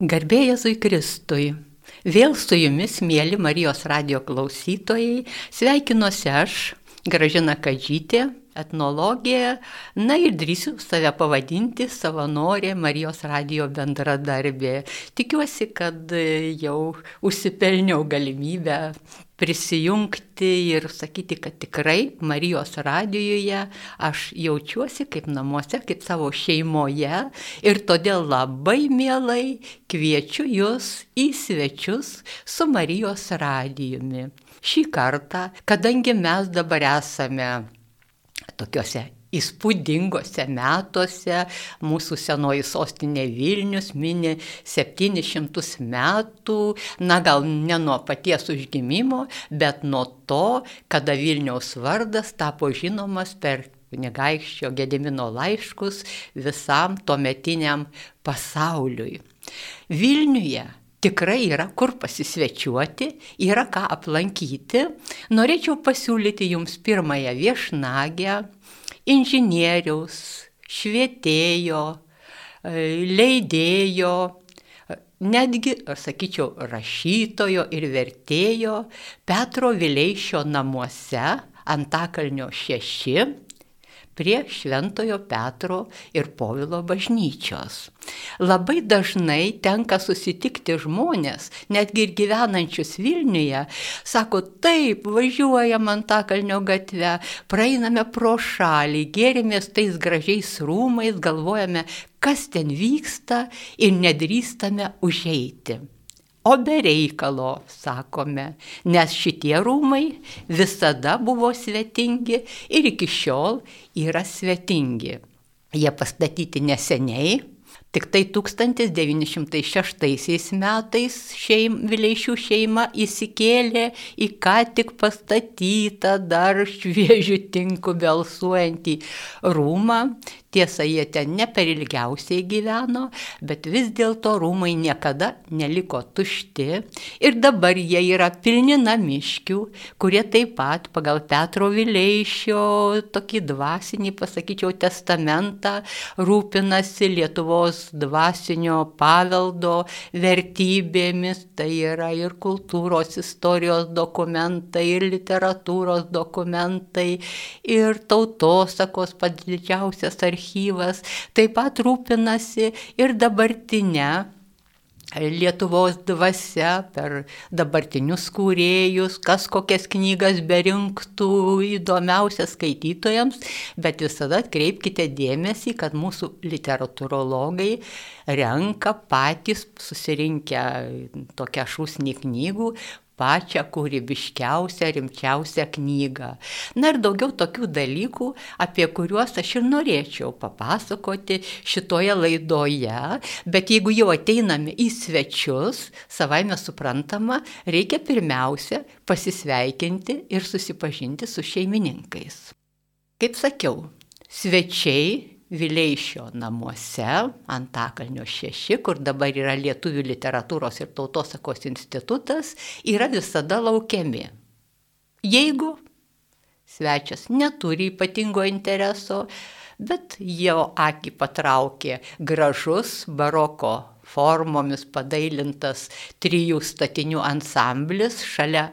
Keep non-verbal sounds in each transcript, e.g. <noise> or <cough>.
Garbėjai Jėzui Kristui. Vėl su jumis, mėly Marijos radio klausytojai, sveikinuosi aš, Gražina Kadžytė, etnologė, na ir drįsiu save pavadinti savanorė Marijos radio bendradarbė. Tikiuosi, kad jau užsipelniau galimybę prisijungti ir sakyti, kad tikrai Marijos radijoje aš jaučiuosi kaip namuose, kaip savo šeimoje ir todėl labai mielai kviečiu jūs į svečius su Marijos radijumi. Šį kartą, kadangi mes dabar esame tokiuose įspūdingose metuose. Mūsų senoji sostinė Vilnius mini 700 metų, na gal ne nuo paties užgimimo, bet nuo to, kada Vilniaus vardas tapo žinomas per kunigaikščio Gedimino laiškus visam tuometiniam pasauliui. Vilniuje tikrai yra kur pasisvečiuoti, yra ką aplankyti. Norėčiau pasiūlyti jums pirmąją viešnagę inžinieriaus, švietėjo, leidėjo, netgi, sakyčiau, rašytojo ir vertėjo Petro Vileišio namuose Antakalnio šeši prie Šventojo Petro ir Povilo bažnyčios. Labai dažnai tenka susitikti žmonės, netgi ir gyvenančius Vilniuje, sako, taip, važiuojam Antakalnio gatve, praeiname pro šalį, gėrimės tais gražiais rūmais, galvojame, kas ten vyksta ir nedrįstame užeiti. O be reikalo, sakome, nes šitie rūmai visada buvo svetingi ir iki šiol yra svetingi. Jie pastatyti neseniai, Tik tai 1906 metais šeim, Vileišių šeima įsikėlė į ką tik pastatytą dar šviežių tinkų belsuojantį rūmą. Tiesa, jie ten ne per ilgiausiai gyveno, bet vis dėlto rūmai niekada neliko tušti. Ir dabar jie yra pilni namiškių, kurie taip pat pagal Petro Vileišio tokį dvasinį, pasakyčiau, testamentą rūpinasi Lietuvos dvasinio paveldo vertybėmis, tai yra ir kultūros istorijos dokumentai, ir literatūros dokumentai, ir tautosakos pats didžiausias archyvas, taip pat rūpinasi ir dabartinę Lietuvos dvasia per dabartinius kūrėjus, kas kokias knygas berinktų įdomiausias skaitytojams, bet visada atkreipkite dėmesį, kad mūsų literatūrologai renka patys susirinkę tokią šūsnį knygų, pačią kūrybiškiausią, rimčiausią knygą. Na ir daugiau tokių dalykų, apie kuriuos aš ir norėčiau papasakoti šitoje laidoje, bet jeigu jau ateiname į svečius, savaime suprantama, reikia pirmiausia pasisveikinti ir susipažinti su šeimininkais. Kaip sakiau, svečiai Vileišio namuose, Antakalnio 6, kur dabar yra Lietuvių literatūros ir tautosakos institutas, yra visada laukiami. Jeigu svečias neturi ypatingo intereso, bet jo akį patraukė gražus baroko formomis padailintas trijų statinių ansamblis šalia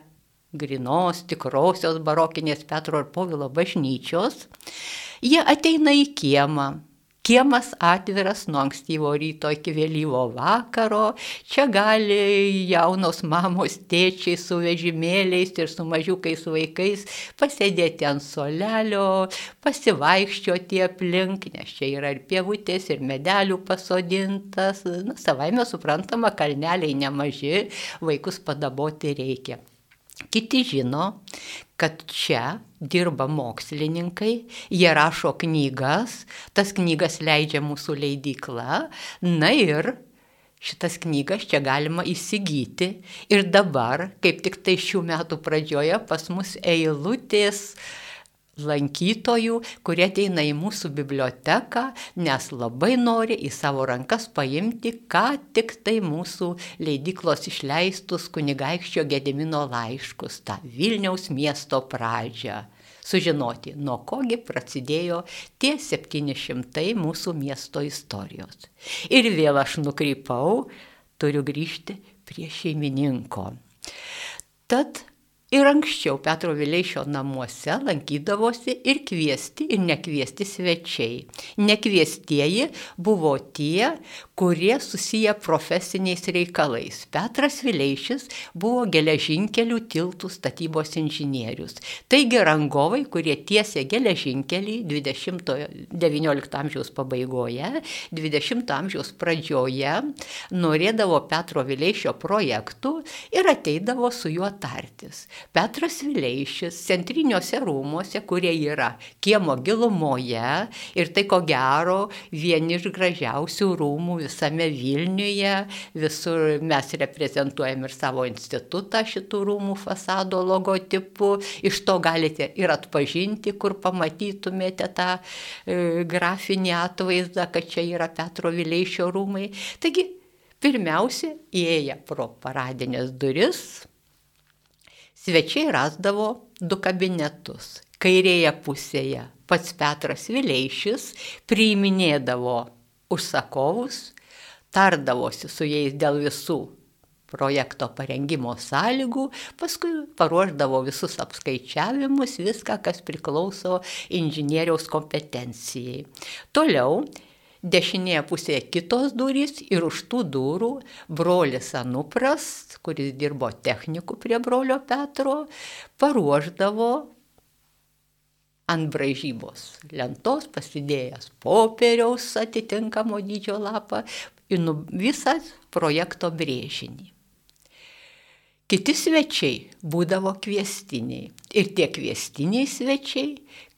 grinos, tikrosios barokinės Petro ir Povilo bažnyčios, Jie ateina į kiemą. Kiemas atviras nuo ankstyvo ryto iki vėlyvo vakaro. Čia gali jaunos mamos tėčiai su vežimėliais ir su mažiukais vaikais pasėdėti ant solelio, pasivaikščioti aplink, nes čia yra ir pievutės, ir medelių pasodintas. Na, savaime suprantama, kalneliai nemaži, vaikus padaboti reikia. Kiti žino, kad čia dirba mokslininkai, jie rašo knygas, tas knygas leidžia mūsų leidykla, na ir šitas knygas čia galima įsigyti. Ir dabar, kaip tik tai šių metų pradžioje, pas mus eilutės lankytojų, kurie ateina į mūsų biblioteką, nes labai nori į savo rankas paimti, ką tik tai mūsų leidyklos išleistus kunigaikščio Gedimino laiškus, tą Vilniaus miesto pradžią. Sužinoti, nuo kogi prasidėjo tie 700 mūsų miesto istorijos. Ir vėl aš nukrypau turiu grįžti prie šeimininko. Tad Ir anksčiau Petro Vileišio namuose lankydavosi ir kviesti, ir nekviesti svečiai. Nekviestieji buvo tie, kurie susiję profesiniais reikalais. Petras Vileišis buvo geležinkelių tiltų statybos inžinierius. Taigi rangovai, kurie tiesė geležinkelį 20-19 amžiaus pabaigoje, 20 amžiaus pradžioje, norėdavo Petro Vileišio projektų ir ateidavo su juo tartis. Petras Vileišis centriniuose rūmuose, kurie yra kiemo gilumoje ir tai ko gero vieni iš gražiausių rūmų visame Vilniuje, visur mes reprezentuojam ir savo institutą šitų rūmų fasado logotipu, iš to galite ir atpažinti, kur pamatytumėte tą e, grafinį atvaizdą, kad čia yra Petro Vileišio rūmai. Taigi, pirmiausia, įėję pro paradinės duris, svečiai rasdavo du kabinetus. Kairėje pusėje pats Petras Vileišis priiminėdavo užsakovus, tardavosi su jais dėl visų projekto parengimo sąlygų, paskui paruoždavo visus apskaičiavimus, viską, kas priklauso inžinieriaus kompetencijai. Toliau dešinėje pusėje kitos durys ir už tų durų brolis Anupras, kuris dirbo techniku prie brolio Petro, paruoždavo ant bražybos lentos pasidėjęs popieriaus atitinkamo dydžio lapą ir nu, visą projekto brėžinį. Kiti svečiai būdavo kviestiniai ir tie kviestiniai svečiai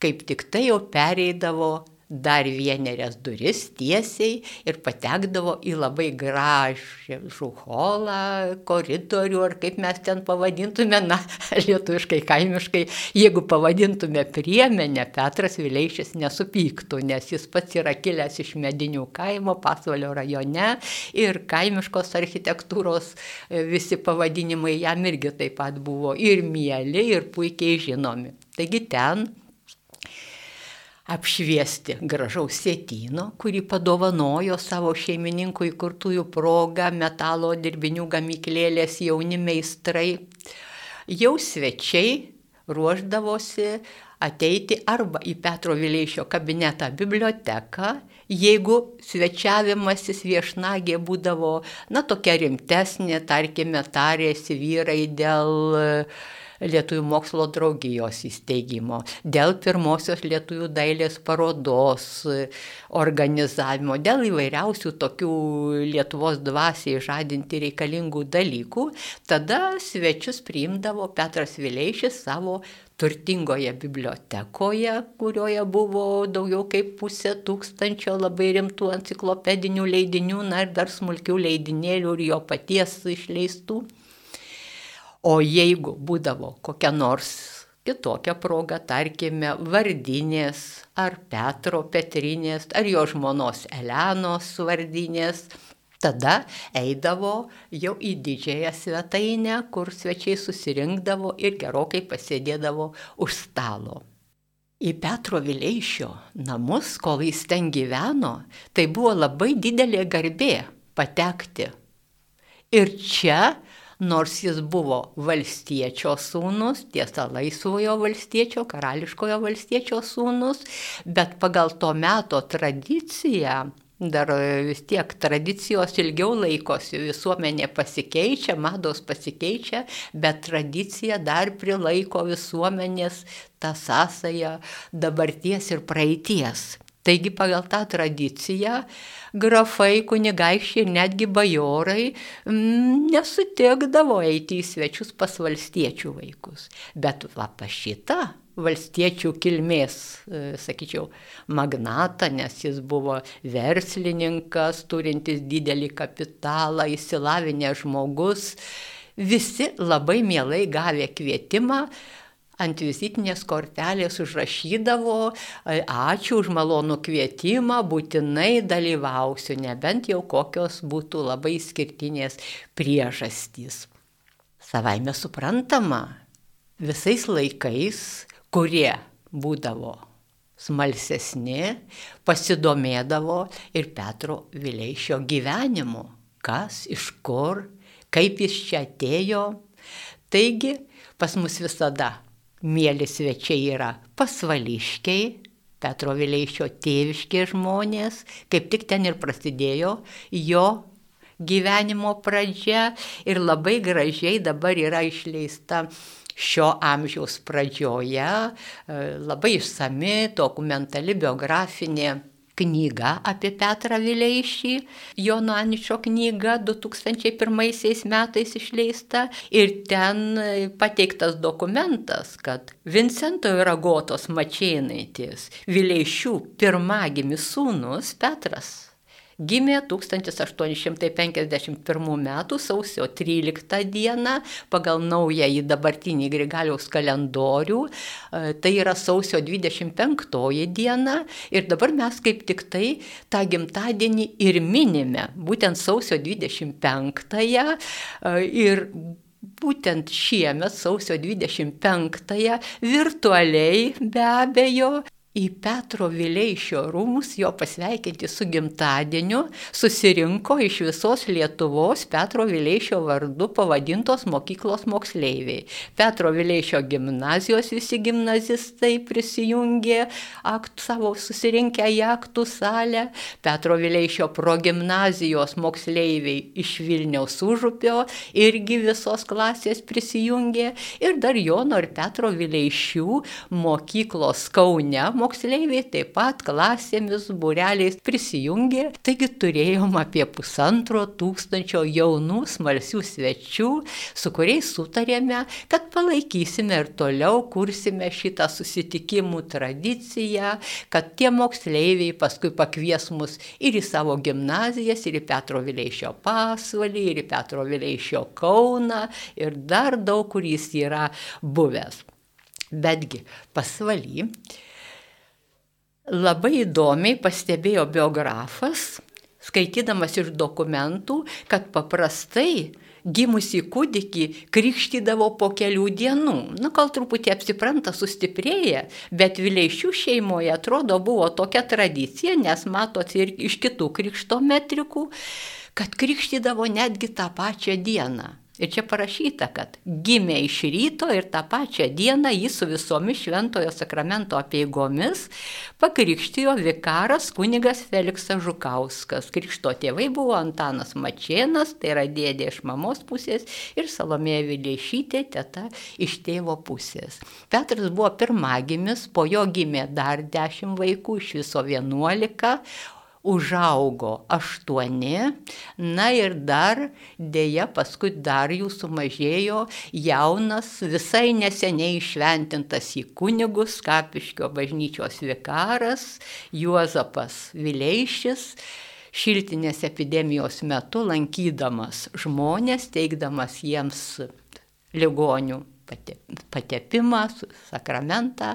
kaip tik tai jau pereidavo dar vienerias duris tiesiai ir patekdavo į labai gražų holą, koridorių, ar kaip mes ten pavadintume, na, lietuviškai, kaimiškai, jeigu pavadintume priemenę, Petras Vileišis nesupyktų, nes jis pats yra kilęs iš medinių kaimo, pasvalio rajone ir kaimiškos architektūros e, visi pavadinimai jam irgi taip pat buvo ir mėly, ir puikiai žinomi. Taigi ten apšviesti gražaus sėtyno, kurį padovanojo savo šeimininkų įkurtųjų progą metalo dirbinių gamyklėlės jauni meistrai. Jau svečiai ruoždavosi ateiti arba į Petro Vileišio kabinetą biblioteką, jeigu svečiavimasis viešnagė būdavo, na, tokia rimtesnė, tarkime, tarėsi vyrai dėl Lietuvių mokslo draugijos įsteigimo, dėl pirmosios Lietuvių dailės parodos organizavimo, dėl įvairiausių tokių Lietuvos dvasiai žadinti reikalingų dalykų, tada svečius priimdavo Petras Vileišis savo turtingoje bibliotekoje, kurioje buvo daugiau kaip pusė tūkstančio labai rimtų enciklopedinių leidinių, na ir dar smulkių leidinėlių ir jo paties išleistų. O jeigu būdavo kokia nors kitokia proga, tarkime, vardinės ar Petro Petrinės, ar jo žmonos Elenos vardinės, tada eidavo jau į didžiąją svetainę, kur svečiai susirinkdavo ir gerokai pasėdėdavo už stalo. Į Petro Vileišio namus, kol jis ten gyveno, tai buvo labai didelė garbė patekti. Ir čia nors jis buvo valstiečio sūnus, tiesa laisvojo valstiečio, karališkojo valstiečio sūnus, bet pagal to meto tradiciją dar vis tiek tradicijos ilgiau laikosi, visuomenė pasikeičia, mados pasikeičia, bet tradicija dar prilaiko visuomenės tą sąsąją dabarties ir praeities. Taigi pagal tą tradiciją grafai, kunigaikščiai ir netgi bajorai mm, nesutikdavo eiti į svečius pas valstiečių vaikus. Bet va pas šitą valstiečių kilmės, e, sakyčiau, magnatą, nes jis buvo verslininkas, turintis didelį kapitalą, įsilavinęs žmogus, visi labai mielai gavę kvietimą ant vizitinės kortelės užrašydavo, ačiū už malonų kvietimą, būtinai dalyvausiu, nebent jau kokios būtų labai skirtinės priežastys. Savaime suprantama, visais laikais, kurie būdavo smalsesni, pasidomėdavo ir Petro Vileišio gyvenimu kas, iš kur, kaip jis čia atėjo. Taigi pas mus visada mėly svečiai yra pasvališkiai, Petro Vileišio tėviški žmonės, kaip tik ten ir prasidėjo jo gyvenimo pradžia ir labai gražiai dabar yra išleista šio amžiaus pradžioje labai išsami dokumentali biografinė knyga apie Petrą Vileišį, Jono Aničio knyga 2001 metais išleista. Ir ten pateiktas dokumentas, kad Vincento ir Agotos Mačėnaitės Vileišių pirmagimis sūnus Petras Gimė 1851 m. sausio 13 d. pagal naująjį dabartinį Grigaliaus kalendorių, e, tai yra sausio 25 diena ir dabar mes kaip tik tai tą gimtadienį ir minime, būtent sausio 25-ąją e, ir būtent šiemet, sausio 25-ąją, virtualiai be abejo, į Petro Vileišio rūmus jo pasveikinti su gimtadieniu susirinko iš visos Lietuvos Petro Vileišio vardu pavadintos mokyklos moksleiviai. Petro Vileišio gimnazijos visi gimnazistai prisijungė aktų, savo susirinkę į aktų salę, Petro Vileišio progimnazijos moksleiviai iš Vilniaus užupio irgi visos klasės prisijungė ir dar Jono ir Petro Vileišių mokyklos Kaune moksleiviai taip pat klasėmis, bureliais prisijungė, taigi turėjom apie pusantro tūkstančio jaunų smalsių svečių, su kuriais sutarėme, kad palaikysime ir toliau kursime šitą susitikimų tradiciją, kad tie moksleiviai paskui pakvies mus ir į savo gimnazijas, ir į Petro Vileišio pasvalį, ir į Petro Vileišio Kauną, ir dar daug kur jis yra buvęs. Betgi pasvaly labai įdomiai pastebėjo biografas, skaitydamas iš dokumentų, kad paprastai gimusi kūdikį krikštydavo po kelių dienų. Na, gal truputį apsipranta, sustiprėja, bet Vileišių šeimoje atrodo buvo tokia tradicija, nes matot ir iš kitų krikšto metrikų, kad krikštydavo netgi tą pačią dieną. Ir čia parašyta, kad gimė iš ryto ir tą pačią dieną jį su visomis šventojo sakramento apieigomis pakrikštijo vikaras kunigas Feliksas Žukauskas. Krikšto tėvai buvo Antanas Mačienas, tai yra dėdė iš mamos pusės, ir Salomėja Vilėšytė, teta iš tėvo pusės. Petras buvo pirmagimis, po jo gimė dar dešimt vaikų, iš viso vienuolika, užaugo aštuoni, na ir dar dėja paskui dar jų sumažėjo jaunas, visai neseniai išventintas į kunigus, Kapiškio bažnyčios vikaras Juozapas Vileišis. Šiltinės epidemijos metu lankydamas žmonės, teikdamas jiems ligonių patepimą, sakramentą,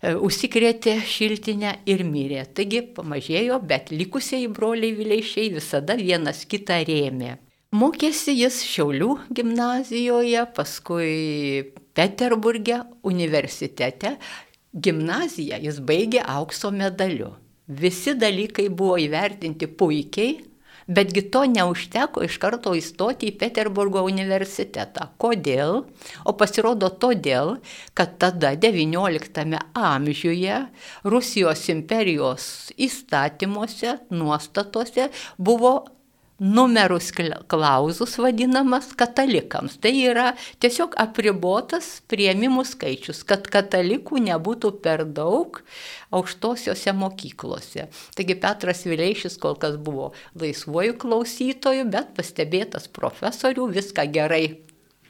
užsikrėtė šiltinę ir mirė. Taigi pamažėjo, bet likusieji broliai Vileišiai visada vienas kitą rėmė. Mokėsi jis Šiaulių gimnazijoje, paskui Peterburgė universitete. Gimnaziją jis baigė aukso medaliu. Visi dalykai buvo įvertinti puikiai, Betgi to neužteko iš karto įstoti į Peterburgo universitetą. Kodėl? O pasirodo todėl, kad tada XIX amžiuje Rusijos imperijos įstatymuose, nuostatose buvo numerus klauzus vadinamas katalikams. Tai yra tiesiog apribotas prieimimų skaičius, kad katalikų nebūtų per daug aukštosiuose mokyklose. Taigi Petras Vileišis kol kas buvo laisvuoju klausytoju, bet pastebėtas profesorių, viską gerai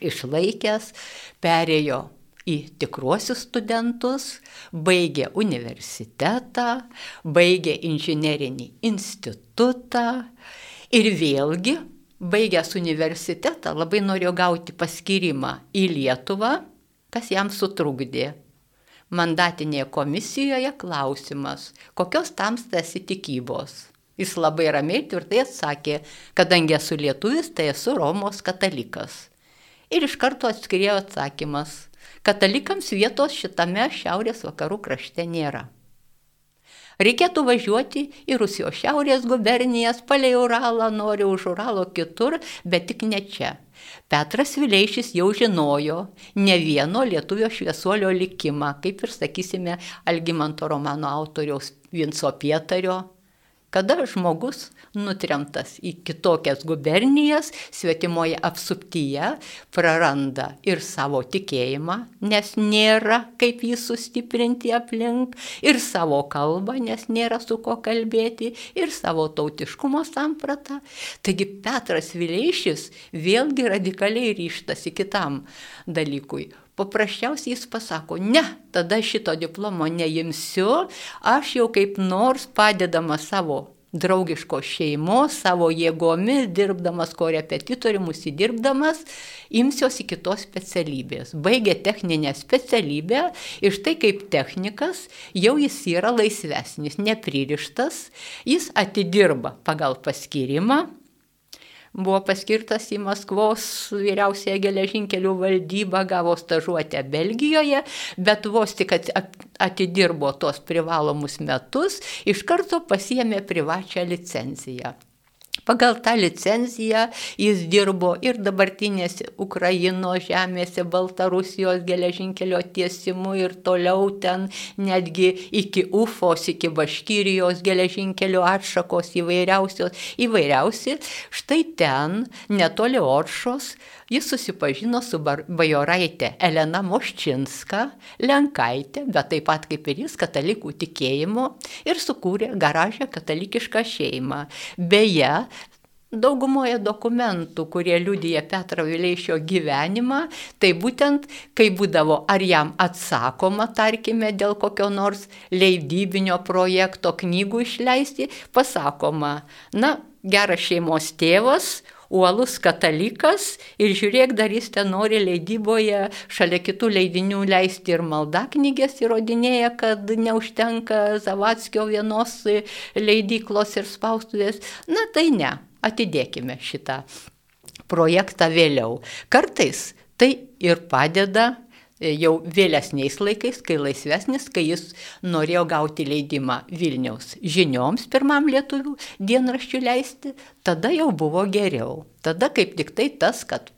išlaikęs, perėjo į tikruosius studentus, baigė universitetą, baigė inžinerinį institutą Ir vėlgi, baigęs universitetą, labai norėjo gauti paskirimą į Lietuvą, kas jam sutrukdė. Mandatinėje komisijoje klausimas, kokios tamstas įtikybos. Jis labai ramiai tvirtai atsakė, kadangi esu lietuvis, tai esu Romos katalikas. Ir iš karto atskirėjo atsakymas, katalikams vietos šitame šiaurės vakarų krašte nėra. Reikėtų važiuoti į Rusijos šiaurės gubernijas, palei Uralą, nori už Uralo kitur, bet tik ne čia. Petras Vileišis jau žinojo ne vieno lietuvio šviesuolio likimą, kaip ir sakysime Algymanto romano autoriaus Vinco Pietario kada žmogus nutremtas į kitokias gubernijas, svetimoje apsuptyje, praranda ir savo tikėjimą, nes nėra kaip jį sustiprinti aplink, ir savo kalbą, nes nėra su ko kalbėti, ir savo tautiškumo sampratą. Taigi Petras Vileišis vėlgi radikaliai ryštasi kitam dalykui paprasčiausiai jis pasako, ne, tada šito diplomo neimsiu, aš jau kaip nors padedama savo draugiškos šeimos, savo jėgomis, dirbdamas korepetitorium, įsidirbdamas, imsiuosi kitos specialybės. Baigė techninę specialybę ir štai kaip technikas jau jis yra laisvesnis, nepririštas, jis atidirba pagal paskirimą buvo paskirtas į Maskvos vyriausiąją geležinkelių valdybą, gavo stažuotę Belgijoje, bet vos tik atidirbo tos privalomus metus, iš karto pasiemė privačią licenciją. Pagal tą licenciją jis dirbo ir dabartinėse Ukrainos žemėse, Baltarusijos geležinkelio tiesimu ir toliau ten netgi iki Ufos, iki Baškyrijos geležinkelio atšakos įvairiausios, įvairiausi. Štai ten, netoli Oršos, jis susipažino su bajoraitė Elena Moščinska, Lenkaitė, bet taip pat kaip ir jis katalikų tikėjimo ir sukūrė garažę katalikišką šeimą. Beje, Daugumoje dokumentų, kurie liudyja Petro Vileišio gyvenimą, tai būtent, kai būdavo ar jam atsakoma, tarkime, dėl kokio nors leidybinio projekto knygų išleisti, pasakoma, na, geras šeimos tėvas, uolus katalikas ir žiūrėk, dar jis ten nori leidyboje šalia kitų leidinių leisti ir maldaknygės įrodinėja, kad neužtenka Zavatskio vienos leidyklos ir spaustuvės. Na tai ne, atidėkime šitą projektą vėliau. Kartais tai ir padeda jau vėlesniais laikais, kai laisvesnis, kai jis norėjo gauti leidimą Vilniaus žinioms pirmam lietuvių dienraščių leisti, tada jau buvo geriau. Tada kaip tik tai tas, kad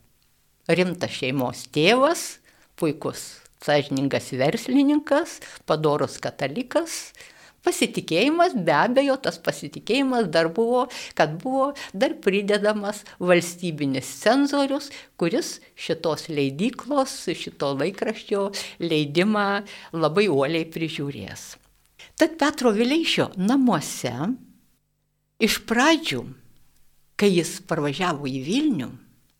rimtas šeimos tėvas, puikus sąžiningas verslininkas, padorus katalikas, Pasitikėjimas, be abejo, tas pasitikėjimas dar buvo, kad buvo dar pridedamas valstybinis cenzorius, kuris šitos leidyklos, šito laikraščio leidimą labai uoliai prižiūrės. Tad Petro Vileišio namuose iš pradžių, kai jis parvažiavo į Vilnių,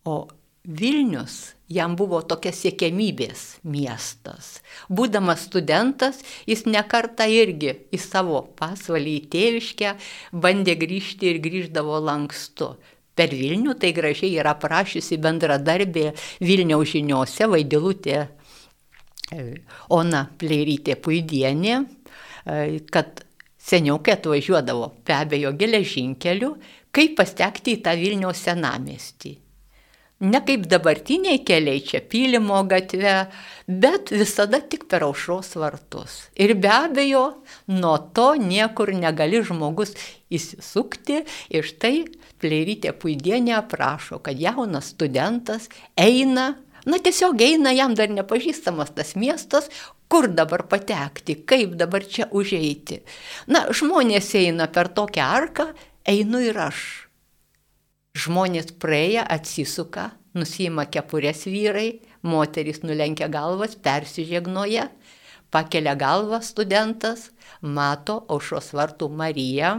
o Vilnius jam buvo tokia siekiamybės miestas. Būdamas studentas, jis nekarta irgi į savo pasvalį į tėviškę bandė grįžti ir grįždavo lankstu. Per Vilnių tai gražiai yra prašysi bendradarbė Vilniaus žiniuose vaidilutė e, Ona Pleirytė Puidienė, e, kad seniau, kai atvažiuodavo be abejo geležinkeliu, kaip pastekti į tą Vilniaus senamestį ne kaip dabartiniai keliai čia Pylimo gatve, bet visada tik per aušros vartus. Ir be abejo, nuo to niekur negali žmogus įsisukti ir štai Pleirytė Puidienė aprašo, kad jaunas studentas eina, na tiesiog eina jam dar nepažįstamas tas miestas, kur dabar patekti, kaip dabar čia užeiti. Na, žmonės eina per tokią arką, einu ir aš. Žmonės praėję atsisuka, nusima kepurės vyrai, moterys nulenkia galvas, persižegnoja, pakelia galvą studentas, mato aušos vartų Mariją.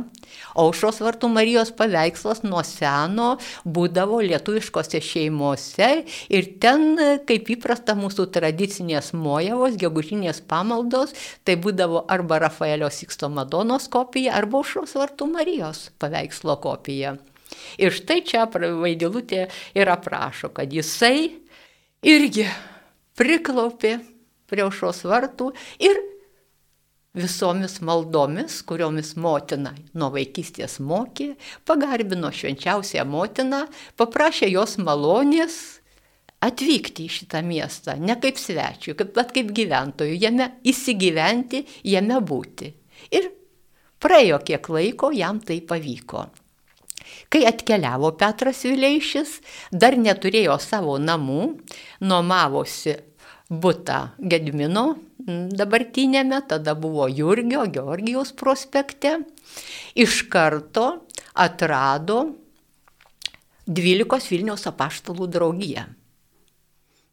Aušos vartų Marijos paveikslas nuo seno būdavo lietuviškose šeimose ir ten, kaip įprasta mūsų tradicinės mojavos, gegužinės pamaldos, tai būdavo arba Rafaelio Siksto Madonos kopija, arba aušos vartų Marijos paveikslo kopija. Ir štai čia vaidilutė ir aprašo, kad jisai irgi priklaupė prie aušos vartų ir visomis maldomis, kuriomis motina nuo vaikystės mokė, pagarbino švenčiausią motiną, paprašė jos malonės atvykti į šitą miestą, ne kaip svečiui, bet kaip gyventojui, jame įsigyventi, jame būti. Ir Praėjo kiek laiko, jam tai pavyko. Kai atkeliavo Petras Vileišis, dar neturėjo savo namų, nuomavosi būtą Gedmino dabartinėme, tada buvo Jurgio, Georgijos prospekte, iš karto atrado 12 Vilniaus apaštalų draugiją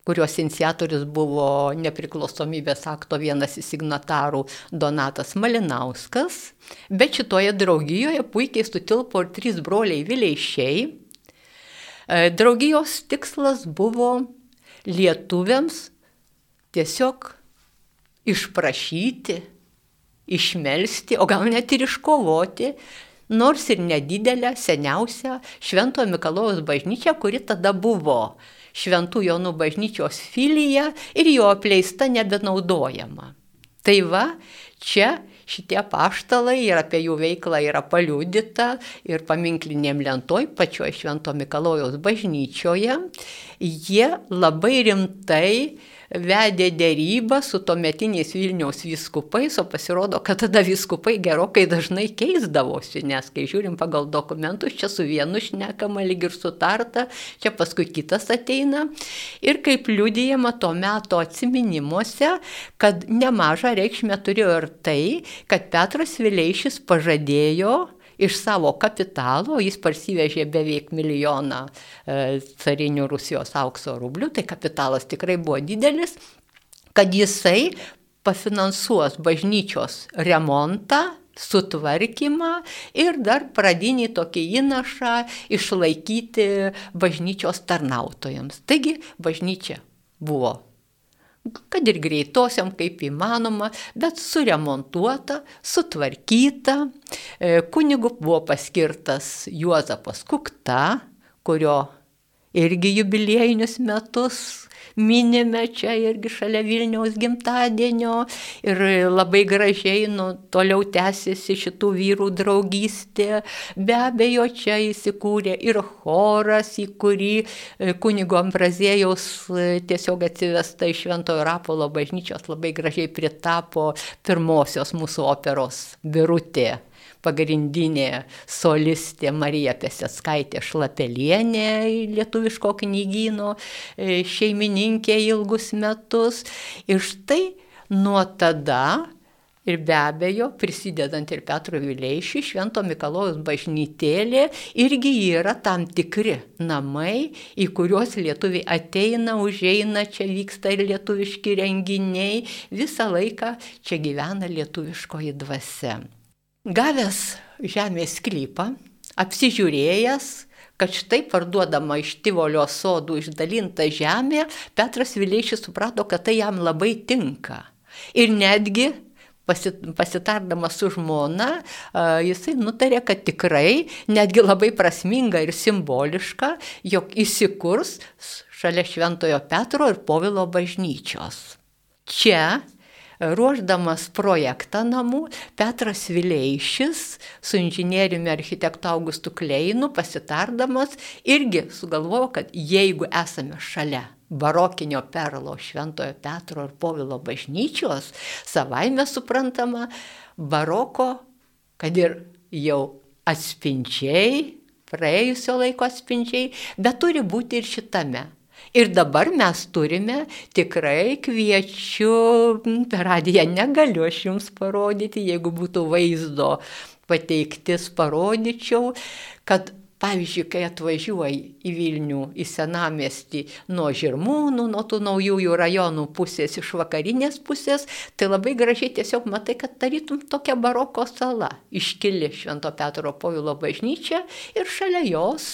kurios iniciatorius buvo nepriklausomybės akto vienas iš signatarų Donatas Malinauskas, bet šitoje draugijoje puikiai sutilpo ir trys broliai Vileišiai. E, draugijos tikslas buvo lietuviams tiesiog išprašyti, išmelsti, o gal net ir iškovoti, nors ir nedidelę, seniausią Šventojo Mikalojaus bažnyčią, kuri tada buvo Šventų Jonų bažnyčios filija ir jo apleista nebenaudojama. Tai va, čia šitie paštalai ir apie jų veiklą yra paliudyta ir paminklinėm lentoj pačioje Švento Mikalojaus bažnyčioje. Jie labai rimtai vedė dėrybą su tuometiniais Vilniaus vyskupais, o pasirodo, kad tada vyskupai gerokai dažnai keisdavosi, nes kai žiūrim pagal dokumentus, čia su vienu šnekama lyg ir sutarta, čia paskui kitas ateina. Ir kaip liūdėjama to meto atminimuose, kad nemažą reikšmę turėjo ir tai, kad Petras Vileišis pažadėjo iš savo kapitalo, jis parsivežė beveik milijoną e, carinių Rusijos aukso rublių, tai kapitalas tikrai buvo didelis, kad jisai pafinansuos bažnyčios remontą, sutvarkymą ir dar pradinį tokį įnašą išlaikyti bažnyčios tarnautojams. Taigi bažnyčia buvo kad ir greitosiam kaip įmanoma, bet suremontuota, sutvarkyta. E, kunigu buvo paskirtas Juozapas Kukta, kurio irgi jubiliejinius metus minime čia irgi šalia Vilniaus gimtadienio ir labai gražiai nu, toliau tęsiasi šitų vyrų draugystė. Be abejo, čia įsikūrė ir choras, į kurį e, kunigo Ambrazėjaus e, tiesiog atsivesta iš Šventojo Rapolo bažnyčios labai gražiai pritapo pirmosios mūsų operos Birutė pagrindinė solistė Marija Peseckaitė Šlapelienė, lietuviško knygyno e, šeimininkė ilgus metus. Ir štai nuo tada Ir be abejo, prisidedant ir Petro Vileišiui, Švento Mikalojus bažnytėlė irgi yra tam tikri namai, į kuriuos lietuviai ateina, užeina, čia vyksta ir lietuviški renginiai, visą laiką čia gyvena lietuviškoji dvasia. Gavęs žemės sklypą, apsižiūrėjęs, kad štai parduodama iš Tivolio sodų išdalinta žemė, Petras Vileišis suprato, kad tai jam labai tinka. Ir netgi pasitardamas su žmona, jisai nutarė, kad tikrai netgi labai prasminga ir simboliška, jog įsikurs šalia Šventojo Petro ir Povilo bažnyčios. Čia ruoždamas projektą namų, Petras Vileišis su inžinieriumi architektu Augustu Kleinu pasitardamas irgi sugalvojo, kad jeigu esame šalia barokinio perlo Šventojo Petro ir Povilo bažnyčios, savaime suprantama, baroko, kad ir jau atspindžiai, praėjusio laiko atspindžiai, bet turi būti ir šitame Ir dabar mes turime, tikrai kviečiu, per radiją negaliu aš jums parodyti, jeigu būtų vaizdo pateiktis, parodyčiau, kad Pavyzdžiui, kai atvažiuoji į Vilnių, į senamestį nuo Žirmūnų, nuo tų naujųjų rajonų pusės, iš vakarinės pusės, tai labai gražiai tiesiog matai, kad tarytum tokia baroko sala, iškili Švento Petro Povilo bažnyčia ir šalia jos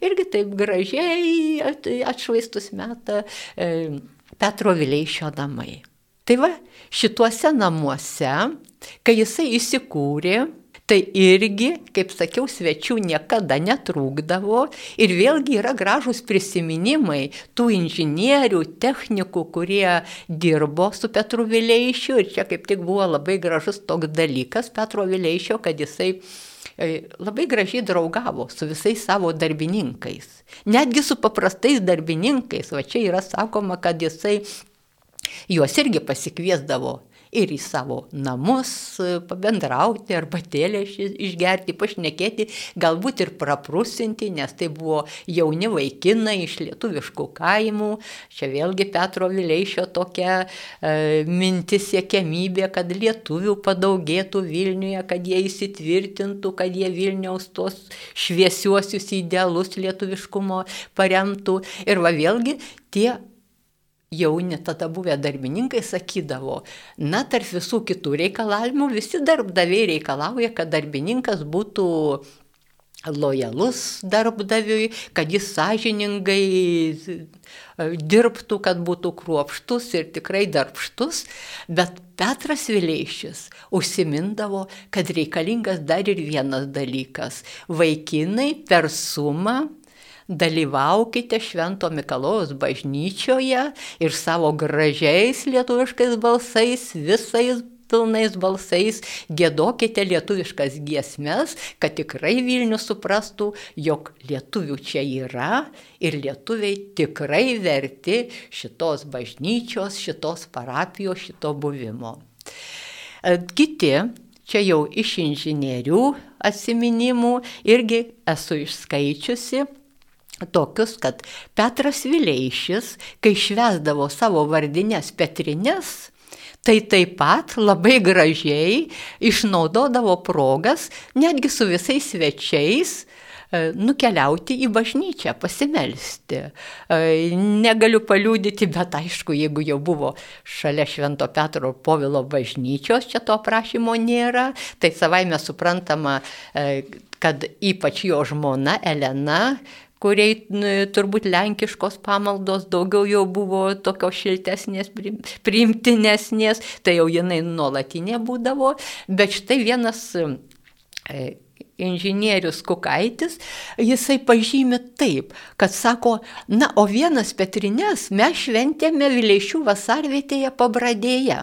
irgi taip gražiai atšvaistus metą e, Petro Vileišio namai. Tai va, šituose namuose, kai jisai įsikūrė, Tai irgi, kaip sakiau, svečių niekada netrūkdavo ir vėlgi yra gražūs prisiminimai tų inžinierių, technikų, kurie dirbo su Petru Vileišiu ir čia kaip tik buvo labai gražus toks dalykas Petro Vileišio, kad jisai e, labai gražiai draugavo su visais savo darbininkais. Netgi su paprastais darbininkais. Va čia yra sakoma, kad jisai juos irgi pasikviesdavo ir į savo namus, pabendrauti, arbatėlę išgerti, pašnekėti, galbūt ir praprusinti, nes tai buvo jauni vaikinai iš lietuviškų kaimų. Čia vėlgi Petro Vileišio tokia e, mintis siekiamybė, kad lietuvių padaugėtų Vilniuje, kad jie įsitvirtintų, kad jie Vilniaus tos šviesiuosius idealus lietuviškumo paremtų. Ir va vėlgi tie jauni tada buvę darbininkai sakydavo, na, tarp visų kitų reikalavimų visi darbdaviai reikalauja, kad darbininkas būtų lojalus darbdaviui, kad jis sąžiningai e, dirbtų, kad būtų kruopštus ir tikrai darbštus, bet Petras Vileišis užsimindavo, kad reikalingas dar ir vienas dalykas - vaikinai per sumą dalyvaukite Švento Mikalojaus bažnyčioje ir savo gražiais lietuviškais balsais, visais pilnais balsais gėdokite lietuviškas giesmes, kad tikrai Vilnius suprastų, jog lietuvių čia yra ir lietuviai tikrai verti šitos bažnyčios, šitos parapijos, šito buvimo. E, kiti, čia jau iš inžinierių atsiminimų, irgi esu išskaičiusi, tokius, kad Petras Vileišis, kai švesdavo savo vardinės Petrines, tai taip pat labai gražiai išnaudodavo progas, netgi su visais svečiais, e, nukeliauti į bažnyčią, pasimelsti. E, negaliu paliūdyti, bet aišku, jeigu jau buvo šalia Švento Petro Povilo bažnyčios, čia to prašymo nėra, tai savaime suprantama, e, kad ypač jo žmona Elena kuriai turbūt lenkiškos pamaldos daugiau jau buvo tokios šiltesnės, priimtinesnės, tai jau jinai nuolatinė būdavo, bet štai vienas e, inžinierius Kukaitis, jisai pažymi taip, kad sako, na, o vienas Petrines mes šventėme Vileišių vasarvietėje pabradėje.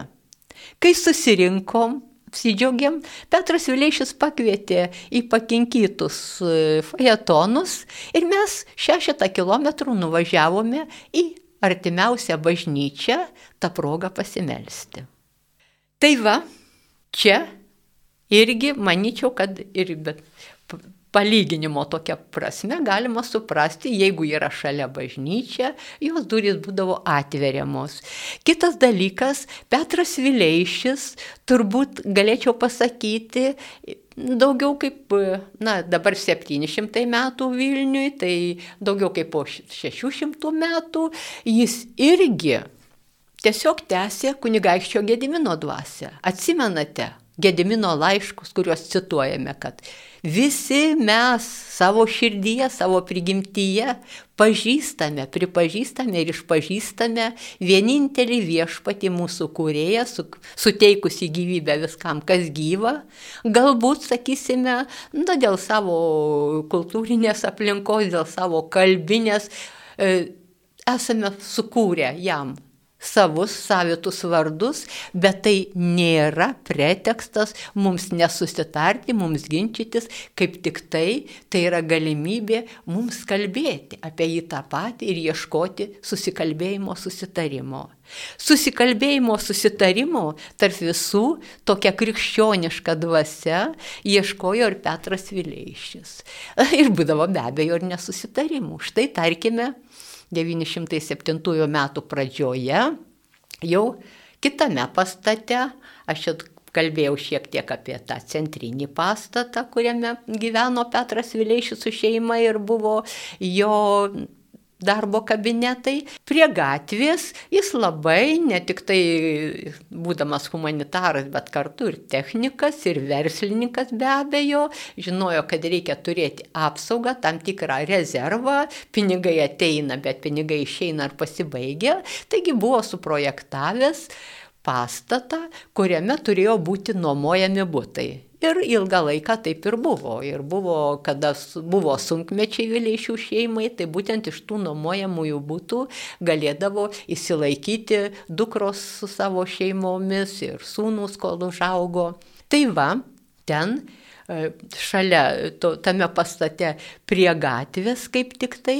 Kai susirinkom, apsidžiaugiam, Petras Vileišis pakvietė į pakinkytus e, fajetonus ir mes šešetą kilometrų nuvažiavome į artimiausią bažnyčią tą progą pasimelsti. Tai va, čia irgi manyčiau, kad ir bet palyginimo tokia prasme galima suprasti, jeigu yra šalia bažnyčia, jos durys būdavo atveriamos. Kitas dalykas, Petras Vileišis, turbūt galėčiau pasakyti, daugiau kaip, na, dabar 700 metų Vilniui, tai daugiau kaip po 600 metų, jis irgi tiesiog tęsė kunigaikščio Gedimino dvasę. Atsimenate Gedimino laiškus, kuriuos cituojame, kad Visi mes savo širdyje, savo prigimtyje pažįstame, pripažįstame ir išpažįstame vienintelį viešpatį mūsų kūrėją, su, suteikusi gyvybę viskam, kas gyva. Galbūt, sakysime, na, dėl savo kultūrinės aplinkos, dėl savo kalbinės, e, esame sukūrę jam savus, savitus vardus, bet tai nėra pretekstas mums nesusitarti, mums ginčytis, kaip tik tai, tai yra galimybė mums kalbėti apie jį tą patį ir ieškoti susikalbėjimo susitarimo. Susikalbėjimo susitarimo tarp visų tokia krikščioniška dvasia ieškojo ir Petras Vileišis. <laughs> Ir būdavo be abejo ir nesusitarimų. Štai tarkime, 907 metų pradžioje, jau kitame pastate, aš čia kalbėjau šiek tiek apie tą centrinį pastatą, kuriame gyveno Petras Vileišis su šeima ir buvo jo darbo kabinetai. Prie gatvės jis labai, ne tik tai būdamas humanitaras, bet kartu ir technikas, ir verslininkas be abejo, žinojo, kad reikia turėti apsaugą, tam tikrą rezervą, pinigai ateina, bet pinigai išeina ar pasibaigia. Taigi buvo suprojektavęs pastatą, kuriame turėjo būti nuomojami būtai. Ir ilgą laiką taip ir buvo. Ir buvo, kada buvo sunkmečiai Vileišių šeimai, tai būtent iš tų nuomojamųjų būtų galėdavo įsilaikyti dukros su savo šeimomis ir sūnus, kol užaugo. Tai va, ten šalia to, tame pastate prie gatvės kaip tik tai,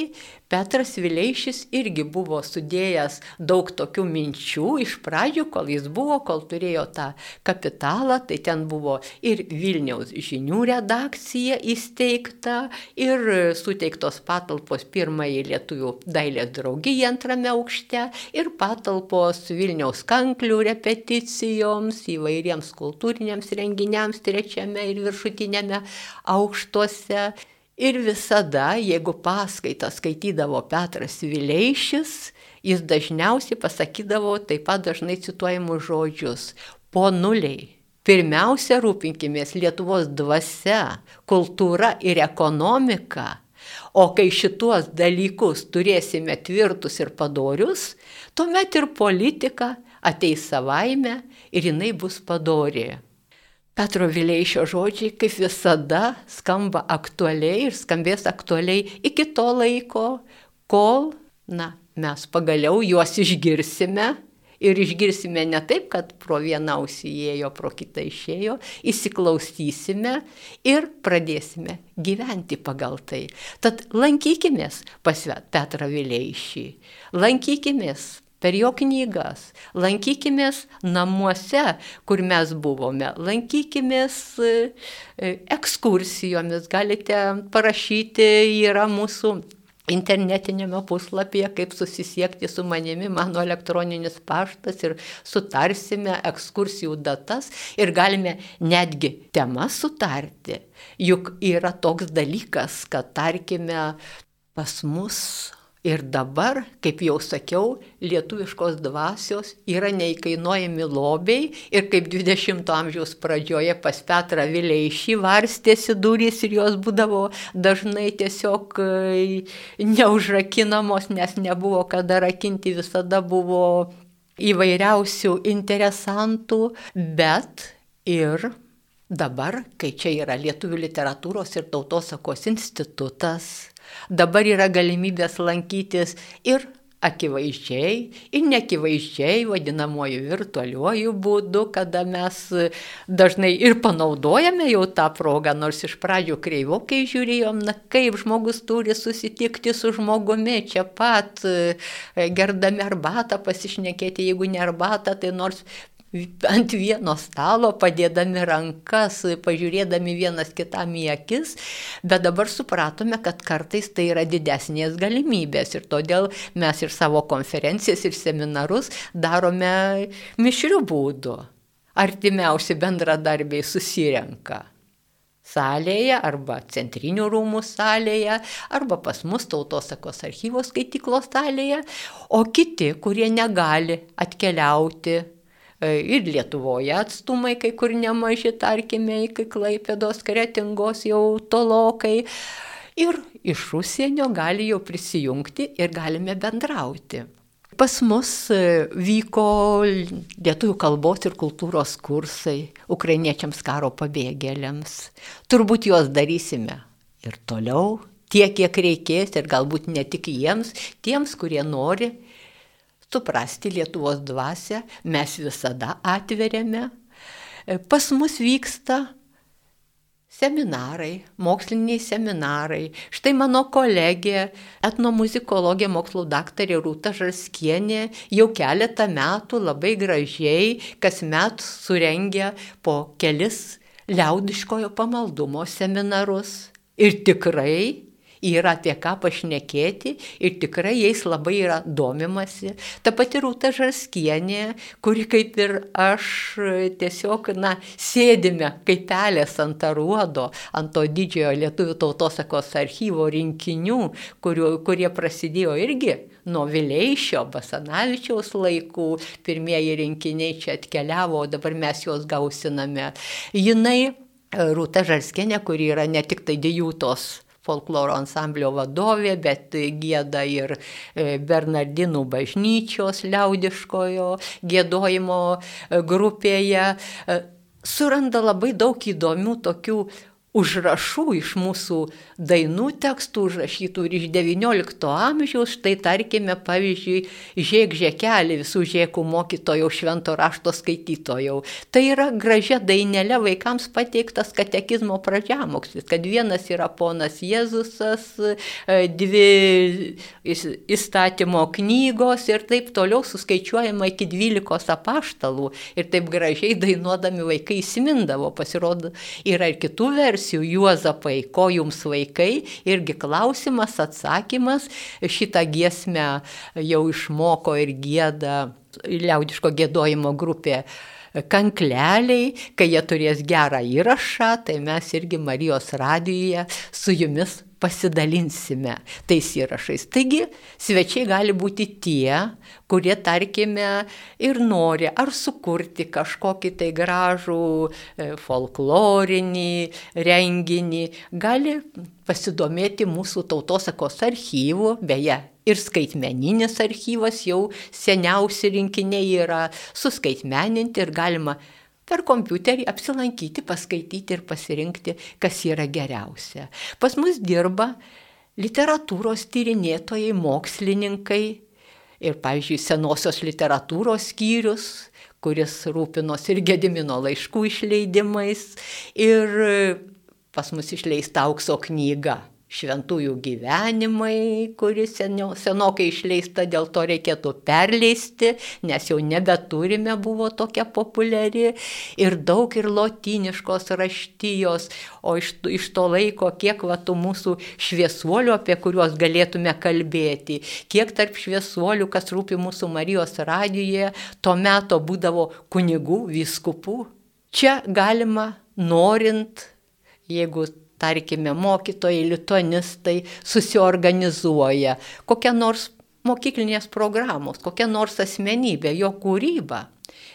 Petras Vileišis irgi buvo sudėjęs daug tokių minčių iš pradžių, kol jis buvo, kol turėjo tą kapitalą, tai ten buvo ir Vilniaus žinių redakcija įsteigta, ir suteiktos patalpos pirmąjį lietuvių dailės draugiją antrame aukšte, ir patalpos Vilniaus kanklių repeticijoms, įvairiems kultūriniams renginiams trečiame ir viršutinėme aukštuose. Ir visada, jeigu paskaitą skaitydavo Petras Vileišis, jis dažniausiai pasakydavo taip pat dažnai cituojamus žodžius - po nuliai. Pirmiausia, rūpinkimės Lietuvos dvasia, kultūra ir ekonomika. O kai šituos dalykus turėsime tvirtus ir padorius, tuomet ir politika ateis savaime ir jinai bus padori. Petro Vileišio žodžiai, kaip visada, skamba aktualiai ir skambės aktualiai iki to laiko, kol, na, mes pagaliau juos išgirsime. Ir išgirsime ne taip, kad pro vieną ausį įėjo, pro kitą išėjo, įsiklausysime ir pradėsime gyventi pagal tai. Tad lankykimės pas Petrą Vileišį, lankykimės per jo knygas, lankykimės namuose, kur mes buvome, lankykimės e, ekskursijomis, galite parašyti, yra mūsų internetinėme puslapyje, kaip susisiekti su manimi, mano elektroninis paštas ir sutarsime ekskursijų datas. Ir galime netgi temas sutarti. Juk yra toks dalykas, kad tarkime pas mus Ir dabar, kaip jau sakiau, lietuviškos dvasios yra neįkainuojami lobiai ir kaip 20-ojo amžiaus pradžioje pas Petrą Vileišį varstėsi durys ir jos būdavo dažnai tiesiog e, neužrakinamos, nes nebuvo kada rakinti, visada buvo įvairiausių interesantų, bet ir dabar, kai čia yra Lietuvių literatūros ir tautosakos institutas, Dabar yra galimybės lankytis ir akivaizdžiai ir nekivaizdžiai vadinamoju virtualiuoju būdu, kada mes dažnai ir panaudojame jau tą progą, nors iš pradžių kreivokai žiūrėjom, na kaip žmogus turi susitikti su žmogumi čia pat, gerdami arbatą pasišnekėti, jeigu ne arbatą, tai nors ant vieno stalo, padėdami rankas, pažiūrėdami vienas kitam į akis, bet dabar supratome, kad kartais tai yra didesnės galimybės. Ir todėl mes ir savo konferencijas ir seminarus darome mišrių būdų. Artimiausi bendradarbiai susirenka salėje arba centrinių rūmų salėje arba pas mus tautosakos archyvos skaityklos salėje, o kiti, kurie negali atkeliauti ir Lietuvoje atstumai kai kur nemaži, tarkime, iki Klaipėdos kretingos jau tolokai. Ir iš užsienio gali jau prisijungti ir galime bendrauti. Pas mus e, vyko lietuvių kalbos ir kultūros kursai ukrainiečiams karo pabėgėliams. Turbūt juos darysime ir toliau, tiek, kiek reikės ir galbūt ne tik jiems, tiems, kurie nori suprasti Lietuvos dvasę, mes visada atveriame. E, pas mus vyksta seminarai, moksliniai seminarai. Štai mano kolegė, etnomuzikologė, mokslo daktarė Rūta Žarskienė jau keletą metų labai gražiai kasmet surengia po kelis liaudiškojo pamaldumo seminarus. Ir tikrai yra apie ką pašnekėti ir tikrai jais labai yra domimasi. Ta pati Rūta Žarskienė, kuri kaip ir aš tiesiog, na, sėdime kaip pelės ant aruodo, ant to didžiojo lietuvių tautosakos archyvo rinkinių, kurių, kurie prasidėjo irgi nuo Vileišio, Basanavičiaus laikų, pirmieji rinkiniai čia atkeliavo, o dabar mes juos gausiname. Jinai Rūta Žarskienė, kuri yra ne tik tai dėjūtos folkloro ansamblio vadovė, bet gėda ir e, Bernardinų bažnyčios liaudiškojo gėdojimo e, grupėje. E, suranda labai daug įdomių tokių užrašų iš mūsų dainų tekstų užrašytų ir iš XIX amžiaus, štai tarkime, pavyzdžiui, Žėk žėkelį visų žėkų mokytojų švento rašto skaitytojų. Tai yra gražia dainelė vaikams pateiktas katekizmo pradžiamokslis, kad vienas yra ponas Jėzusas, e, dvi įstatymo knygos ir taip toliau suskaičiuojama iki 12 apaštalų ir taip gražiai dainuodami vaikai įsimindavo, pasirodo, yra ir kitų versijų versijų Juozapai, ko jums vaikai, irgi klausimas, atsakymas, šitą giesmę jau išmoko ir gėda liaudiško gėdojimo grupė kankleliai, kai jie turės gerą įrašą, tai mes irgi Marijos radijoje su jumis pasidalinsime tais įrašais. Taigi svečiai gali būti tie, kurie, tarkime, ir nori ar sukurti kažkokį tai gražų e, folklorinį renginį, gali pasidomėti mūsų tautosakos archyvų, beje, ir skaitmeninis archyvas jau seniausi rinkiniai yra suskaitmeninti ir galima per kompiuterį apsilankyti, paskaityti ir pasirinkti, kas yra geriausia. Pas mus dirba literatūros tyrinėtojai, mokslininkai ir, pavyzdžiui, senosios literatūros skyrius, kuris rūpinos ir Gedimino laiškų išleidimais, ir pas mus išleista aukso knyga šventųjų gyvenimai, kuris senio, senokai išleista, dėl to reikėtų perleisti, nes jau nebeturime, buvo tokia populiari ir daug ir lotiniškos raštijos, o iš, iš to laiko, kiek va tų mūsų šviesuolių, apie kuriuos galėtume kalbėti, kiek tarp šviesuolių, kas rūpi mūsų Marijos radijoje, tuo metu būdavo kunigų, viskupų. Čia galima, norint, jeigu tarkime, mokytojai, lituanistai susiorganizuoja, kokia nors mokyklinės programos, kokia nors asmenybė, jo kūryba.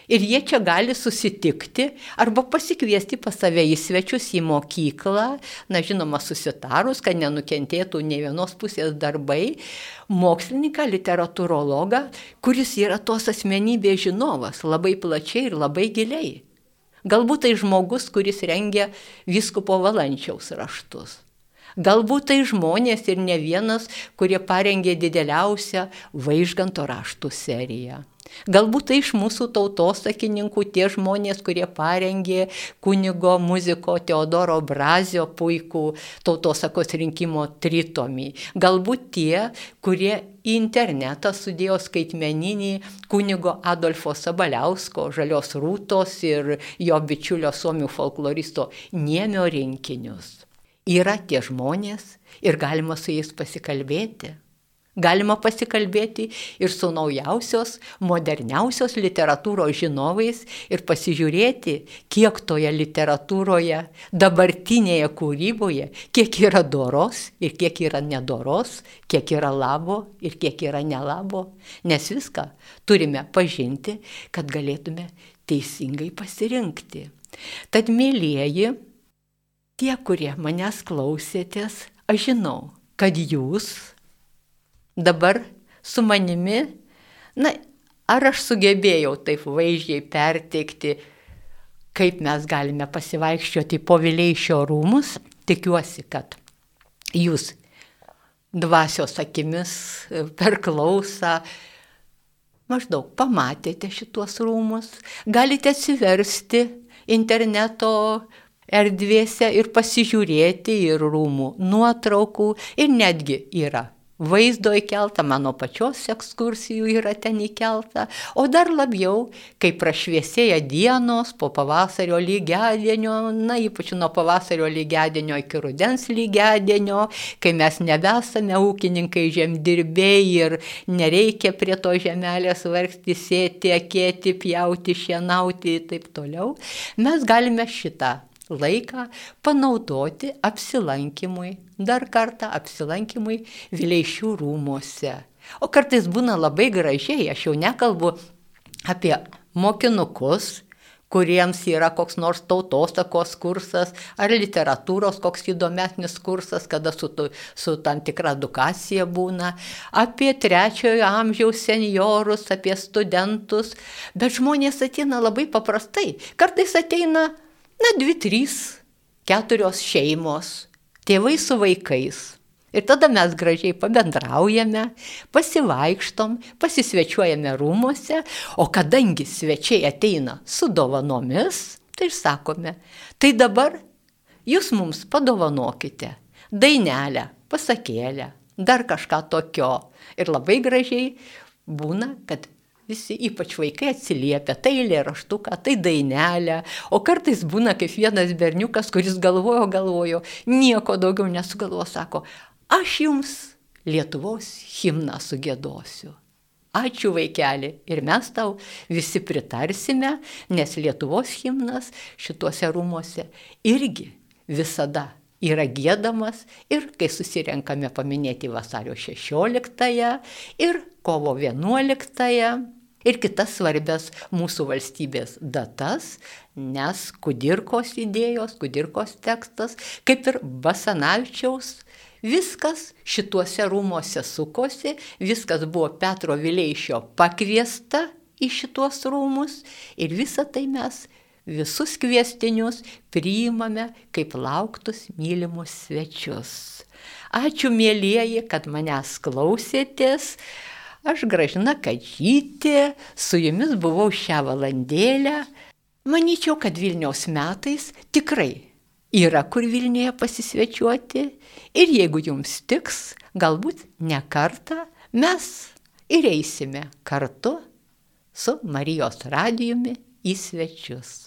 Ir jie čia gali susitikti arba pasikviesti pas save į svečius į mokyklą, na žinoma, susitarus, kad nenukentėtų ne vienos pusės darbai, mokslininką, literatūrologą, kuris yra tos asmenybės žinovas labai plačiai ir labai giliai. Galbūt tai žmogus, kuris rengia viskupo valančiaus raštus. Galbūt tai žmonės ir ne vienas, kurie parengė dideliausią vaižganto raštų seriją. Galbūt tai iš mūsų tautosakininkų tie žmonės, kurie parengė kunigo muziko Teodoro Brazio puikų tautosakos rinkimo tritomį. Galbūt tie, kurie į internetą sudėjo skaitmeninį kunigo Adolfo Sabaliausko, Žalios Rūtos ir jo bičiulio suomių folkloristo Niemio rinkinius. Yra tie žmonės ir galima su jais pasikalbėti. Galima pasikalbėti ir su naujausios, moderniausios literatūros žinovais ir pasižiūrėti, kiek toje literatūroje, dabartinėje kūryboje, kiek yra doros ir kiek yra nedoros, kiek yra labo ir kiek yra nelabo. Nes viską turime pažinti, kad galėtume teisingai pasirinkti. Tad, mėlyjeji, tie, kurie manęs klausėtės, aš žinau, kad jūs dabar su manimi, na, ar aš sugebėjau taip vaizdžiai perteikti, kaip mes galime pasivaikščioti po Vileišio rūmus, tikiuosi, kad jūs dvasios akimis per klausą maždaug pamatėte šituos rūmus, galite atsiversti interneto erdvėse ir pasižiūrėti ir rūmų nuotraukų. Ir netgi yra vaizdo įkelta, mano pačios ekskursijų yra ten įkelta, o dar labiau, kai prašviesėja dienos po pavasario lygiadienio, na ypač nuo pavasario lygiadienio iki rudens lygiadienio, kai mes nebesame ūkininkai žemdirbėjai ir nereikia prie to žemelės vargti, sėti, akėti, pjauti, šienauti ir taip toliau, mes galime šitą laiką panaudoti apsilankimui, dar kartą apsilankimui Vileišių rūmose. O kartais būna labai gražiai, aš jau nekalbu apie mokinukus, kuriems yra koks nors tautosakos kursas ar literatūros koks įdomesnis kursas, kada su, su tam tikra edukacija būna, apie trečiojo amžiaus seniorus, apie studentus, bet žmonės ateina labai paprastai. Kartais ateina na, dvi, trys keturios šeimos, tėvai su vaikais. Ir tada mes gražiai pabendraujame, pasivaikštom, pasisvečiuojame rūmose, o kadangi svečiai ateina su dovanomis, tai ir sakome, tai dabar jūs mums padovanokite dainelę, pasakėlę, dar kažką tokio. Ir labai gražiai būna, kad visi, ypač vaikai, atsiliepia, tai eilėraštuką, tai dainelę, o kartais būna kaip vienas berniukas, kuris galvojo, galvojo, nieko daugiau nesugalvo, sako, aš jums Lietuvos himną sugėdosiu. Ačiū vaikeli ir mes tau visi pritarsime, nes Lietuvos himnas šituose rūmose irgi visada yra gėdamas ir kai susirenkame paminėti vasario 16 ir kovo 11 ir kitas svarbias mūsų valstybės datas, nes Kudirkos idėjos, Kudirkos tekstas, kaip ir Basanavičiaus, viskas šituose rūmose sukosi, viskas buvo Petro Vileišio pakviesta į šituos rūmus ir visą tai mes visus kviestinius priimame kaip lauktus mylimus svečius. Ačiū mėlyjeji, kad manęs klausėtės. Aš gražina Kadžytė, su jumis buvau šią valandėlę. Manyčiau, kad Vilniaus metais tikrai yra kur Vilniuje pasisvečiuoti ir jeigu jums tiks, galbūt ne kartą mes ir eisime kartu su Marijos radijumi į svečius.